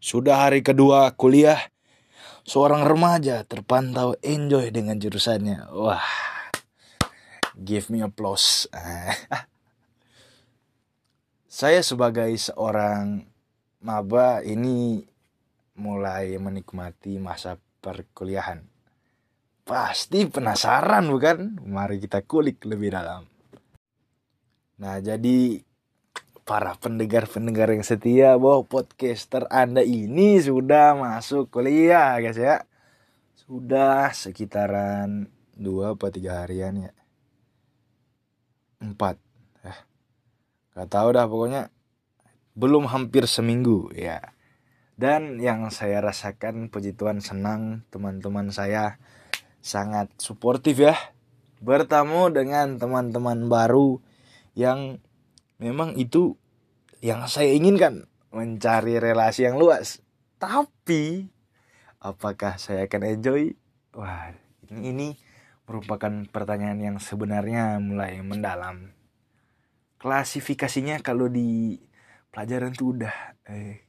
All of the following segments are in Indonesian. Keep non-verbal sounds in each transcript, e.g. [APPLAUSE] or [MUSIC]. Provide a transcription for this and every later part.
Sudah hari kedua kuliah, seorang remaja terpantau enjoy dengan jurusannya. Wah, give me applause. [LAUGHS] Saya sebagai seorang maba ini mulai menikmati masa perkuliahan. Pasti penasaran bukan? Mari kita kulik lebih dalam. Nah, jadi para pendengar-pendengar yang setia bahwa podcaster Anda ini sudah masuk kuliah guys ya. Sudah sekitaran dua atau tiga harian ya. Empat. Ya. Gak tahu dah pokoknya belum hampir seminggu ya. Dan yang saya rasakan puji Tuhan senang teman-teman saya sangat suportif ya. Bertemu dengan teman-teman baru yang memang itu yang saya inginkan mencari relasi yang luas. Tapi apakah saya akan enjoy? Wah ini, ini merupakan pertanyaan yang sebenarnya mulai mendalam. Klasifikasinya kalau di pelajaran tuh udah eh,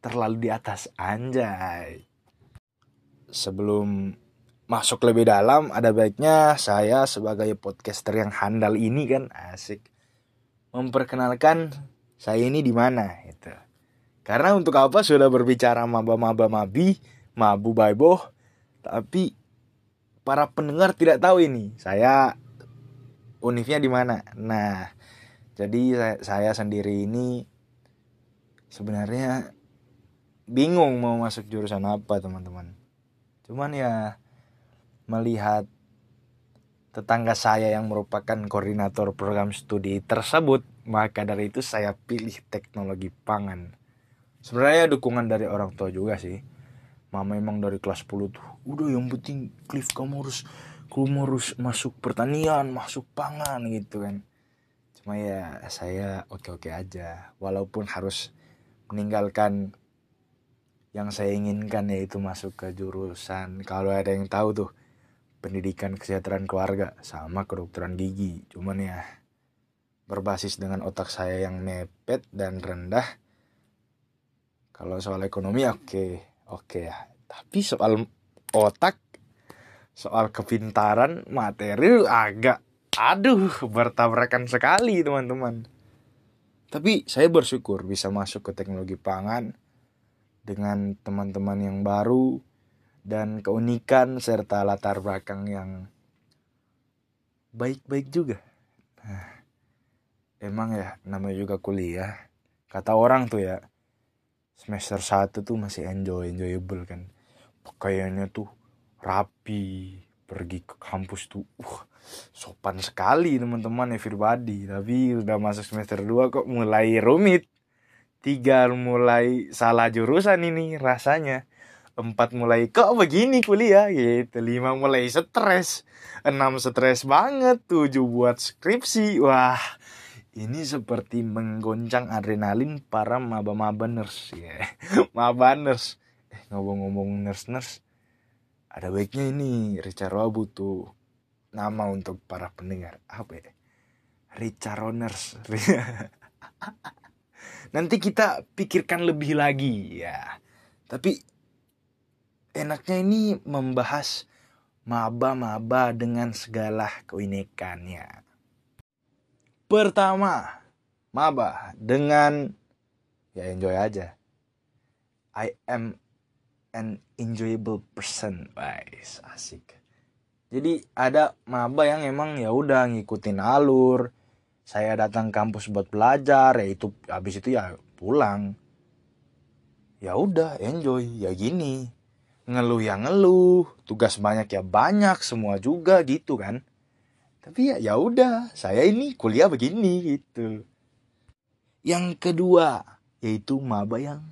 terlalu di atas anjay. Sebelum masuk lebih dalam ada baiknya saya sebagai podcaster yang handal ini kan asik. Memperkenalkan saya ini di mana gitu. Karena untuk apa sudah berbicara maba-maba mabi, mabu baibo, tapi para pendengar tidak tahu ini. Saya unifnya di mana. Nah, jadi saya, saya sendiri ini sebenarnya bingung mau masuk jurusan apa, teman-teman. Cuman ya melihat tetangga saya yang merupakan koordinator program studi tersebut, maka dari itu saya pilih teknologi pangan. Sebenarnya dukungan dari orang tua juga sih. Mama emang dari kelas 10 tuh, udah yang penting Cliff kamu harus kamu harus masuk pertanian, masuk pangan gitu kan. Cuma ya saya oke-oke aja, walaupun harus meninggalkan yang saya inginkan yaitu masuk ke jurusan kalau ada yang tahu tuh pendidikan kesehatan keluarga sama kedokteran gigi. Cuman ya berbasis dengan otak saya yang mepet dan rendah kalau soal ekonomi oke okay, oke okay ya. Tapi soal otak soal kepintaran materi agak aduh bertabrakan sekali teman-teman. Tapi saya bersyukur bisa masuk ke teknologi pangan dengan teman-teman yang baru dan keunikan serta latar belakang yang baik-baik juga. Nah, emang ya namanya juga kuliah. Kata orang tuh ya semester 1 tuh masih enjoy, enjoyable kan. Pakaiannya tuh rapi, pergi ke kampus tuh uh, sopan sekali teman-teman everybody. Tapi udah masuk semester 2 kok mulai rumit. Tiga mulai salah jurusan ini rasanya empat mulai kok begini kuliah? Gitu. Lima mulai stres. Enam stres banget. Tujuh buat skripsi. Wah ini seperti menggoncang adrenalin para maba-maba nurse ya. [LAUGHS] Maba nurse. Eh ngomong-ngomong nurse nurse. Ada baiknya ini Richard Roa butuh nama untuk para pendengar. Apa ya? Richard Roners [LAUGHS] nanti kita pikirkan lebih lagi ya. Tapi enaknya ini membahas maba-maba dengan segala keunikannya. Pertama, maba dengan ya enjoy aja. I am an enjoyable person, guys, asik. Jadi ada maba yang emang ya udah ngikutin alur. Saya datang kampus buat belajar, ya itu habis itu ya pulang. Ya udah enjoy, ya gini ngeluh ya ngeluh, tugas banyak ya banyak, semua juga gitu kan. Tapi ya ya udah, saya ini kuliah begini gitu. Yang kedua yaitu maba yang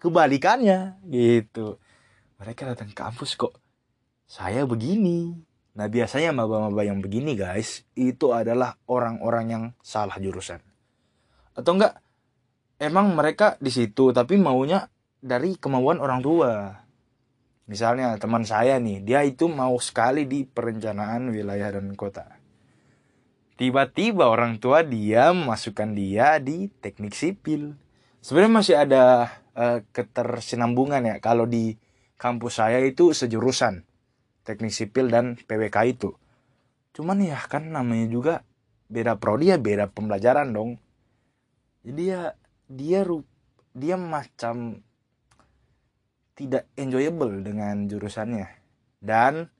kebalikannya gitu. Mereka datang kampus kok saya begini. Nah biasanya maba-maba yang begini guys itu adalah orang-orang yang salah jurusan. Atau enggak emang mereka di situ tapi maunya dari kemauan orang tua Misalnya teman saya nih, dia itu mau sekali di perencanaan wilayah dan kota. tiba-tiba orang tua dia memasukkan dia di teknik sipil. Sebenarnya masih ada uh, ketersinambungan ya kalau di kampus saya itu sejurusan teknik sipil dan PWK itu. Cuman ya kan namanya juga beda prodi ya beda pembelajaran dong. Jadi ya dia dia macam tidak enjoyable dengan jurusannya. Dan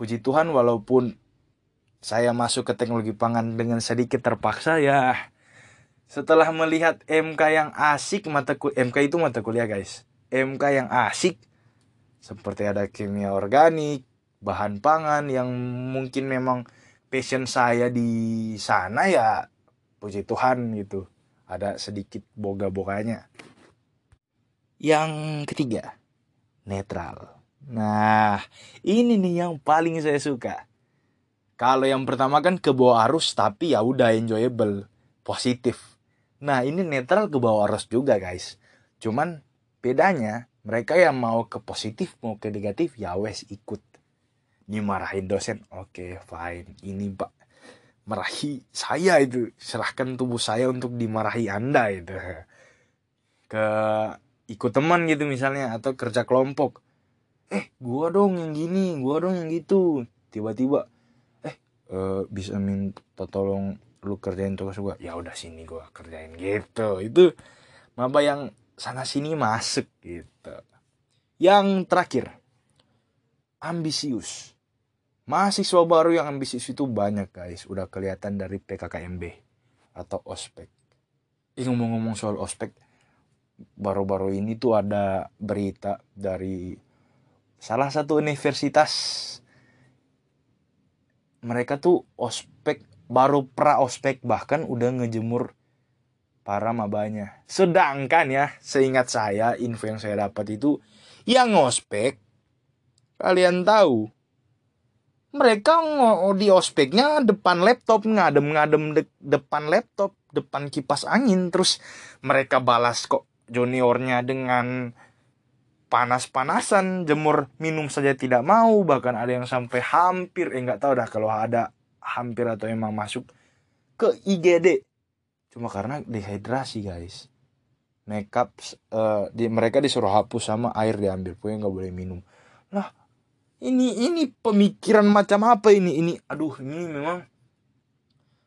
puji Tuhan walaupun saya masuk ke teknologi pangan dengan sedikit terpaksa ya setelah melihat MK yang asik mata MK itu mata kuliah guys. MK yang asik seperti ada kimia organik bahan pangan yang mungkin memang passion saya di sana ya puji Tuhan gitu. Ada sedikit boga-boganya yang ketiga netral nah ini nih yang paling saya suka kalau yang pertama kan ke bawah arus tapi ya udah enjoyable, positif. Nah, ini netral ke bawah arus juga, guys. Cuman bedanya mereka yang mau ke positif mau ke negatif ya wes ikut. Dimarahin dosen, oke okay, fine. Ini Pak merahi saya itu serahkan tubuh saya untuk dimarahi anda itu ke ikut teman gitu misalnya atau kerja kelompok. Eh gua dong yang gini gua dong yang gitu. Tiba-tiba uh, bisa minta tolong lu kerjain tugas gua? Ya udah sini gua kerjain gitu. Itu maba yang sana sini masuk gitu. Yang terakhir ambisius. Mahasiswa baru yang ambisius itu banyak guys. Udah kelihatan dari PKKMB atau ospek. Ini ngomong-ngomong soal ospek baru-baru ini tuh ada berita dari salah satu universitas mereka tuh ospek baru pra ospek bahkan udah ngejemur para mabanya. Sedangkan ya, seingat saya info yang saya dapat itu yang ospek kalian tahu mereka di ospeknya depan laptop ngadem-ngadem de depan laptop depan kipas angin terus mereka balas kok juniornya dengan panas-panasan jemur minum saja tidak mau bahkan ada yang sampai hampir eh nggak tahu dah kalau ada hampir atau emang masuk ke IGD cuma karena dehidrasi guys. Makeup uh, di mereka disuruh hapus sama air diambil pokoknya nggak boleh minum. Lah ini ini pemikiran macam apa ini? Ini aduh ini memang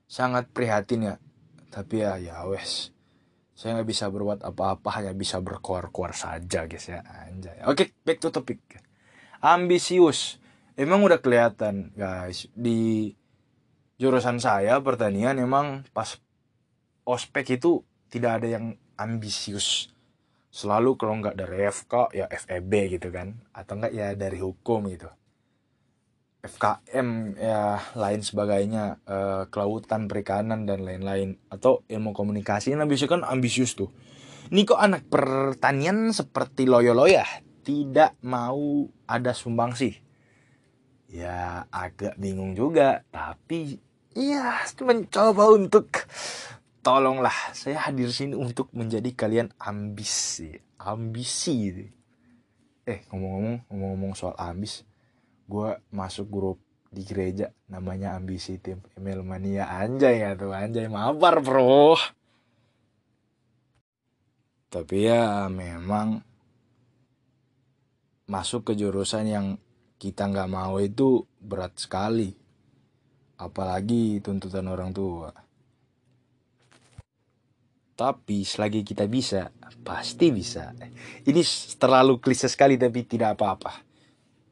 sangat prihatin ya. Tapi ya ya wes saya nggak bisa berbuat apa-apa hanya bisa berkuar-kuar saja guys ya. Anjay. Oke back to topic. Ambisius. Emang udah kelihatan guys. Di jurusan saya pertanian emang pas ospek itu tidak ada yang ambisius. Selalu kalau nggak dari FK ya FEB gitu kan. Atau enggak ya dari hukum gitu FKM ya lain sebagainya uh, kelautan perikanan dan lain-lain. Atau ilmu komunikasi nah biasanya kan ambisius tuh. Ini kok anak pertanian seperti loyo ya? Tidak mau ada sumbang sih. Ya agak bingung juga tapi ya mencoba untuk tolonglah saya hadir sini untuk menjadi kalian ambisi ambisi. Eh ngomong-ngomong ngomong-ngomong soal ambis gue masuk grup di gereja namanya ambisi tim email mania. Anjay ya tuh anjay mabar bro. Tapi ya memang masuk ke jurusan yang kita nggak mau itu berat sekali. Apalagi tuntutan orang tua. Tapi selagi kita bisa pasti bisa. Ini terlalu klise sekali tapi tidak apa-apa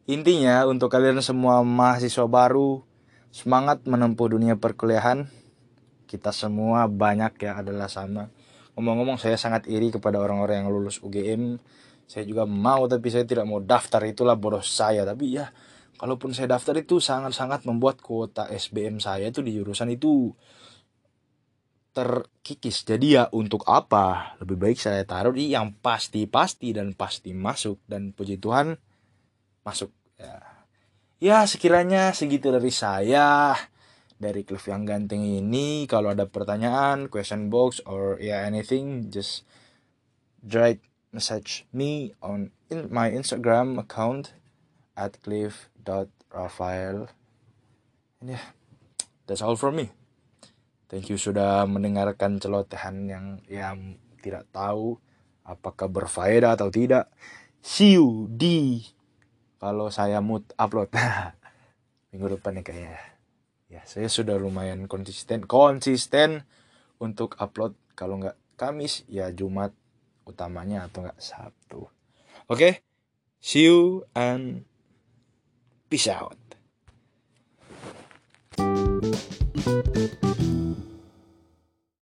Intinya untuk kalian semua mahasiswa baru semangat menempuh dunia perkuliahan. Kita semua banyak ya adalah sama. Ngomong-ngomong saya sangat iri kepada orang-orang yang lulus UGM. Saya juga mau tapi saya tidak mau daftar itulah bodoh saya. Tapi ya kalaupun saya daftar itu sangat-sangat membuat kuota SBM saya itu di jurusan itu terkikis. Jadi ya untuk apa? Lebih baik saya taruh di yang pasti-pasti dan pasti masuk dan puji Tuhan masuk. Ya. Ya sekiranya segitu dari saya dari Cliff yang ganteng ini kalau ada pertanyaan question box or ya yeah, anything just direct message me on in my Instagram account at cliff.rafael and yeah that's all from me. Thank you sudah mendengarkan celotehan yang yang tidak tahu apakah berfaedah atau tidak. See you di kalau saya mood upload [LAUGHS] minggu depan ya kayaknya. Ya saya sudah lumayan konsisten konsisten untuk upload. Kalau nggak Kamis ya Jumat utamanya atau nggak Sabtu. Oke okay? see you and peace out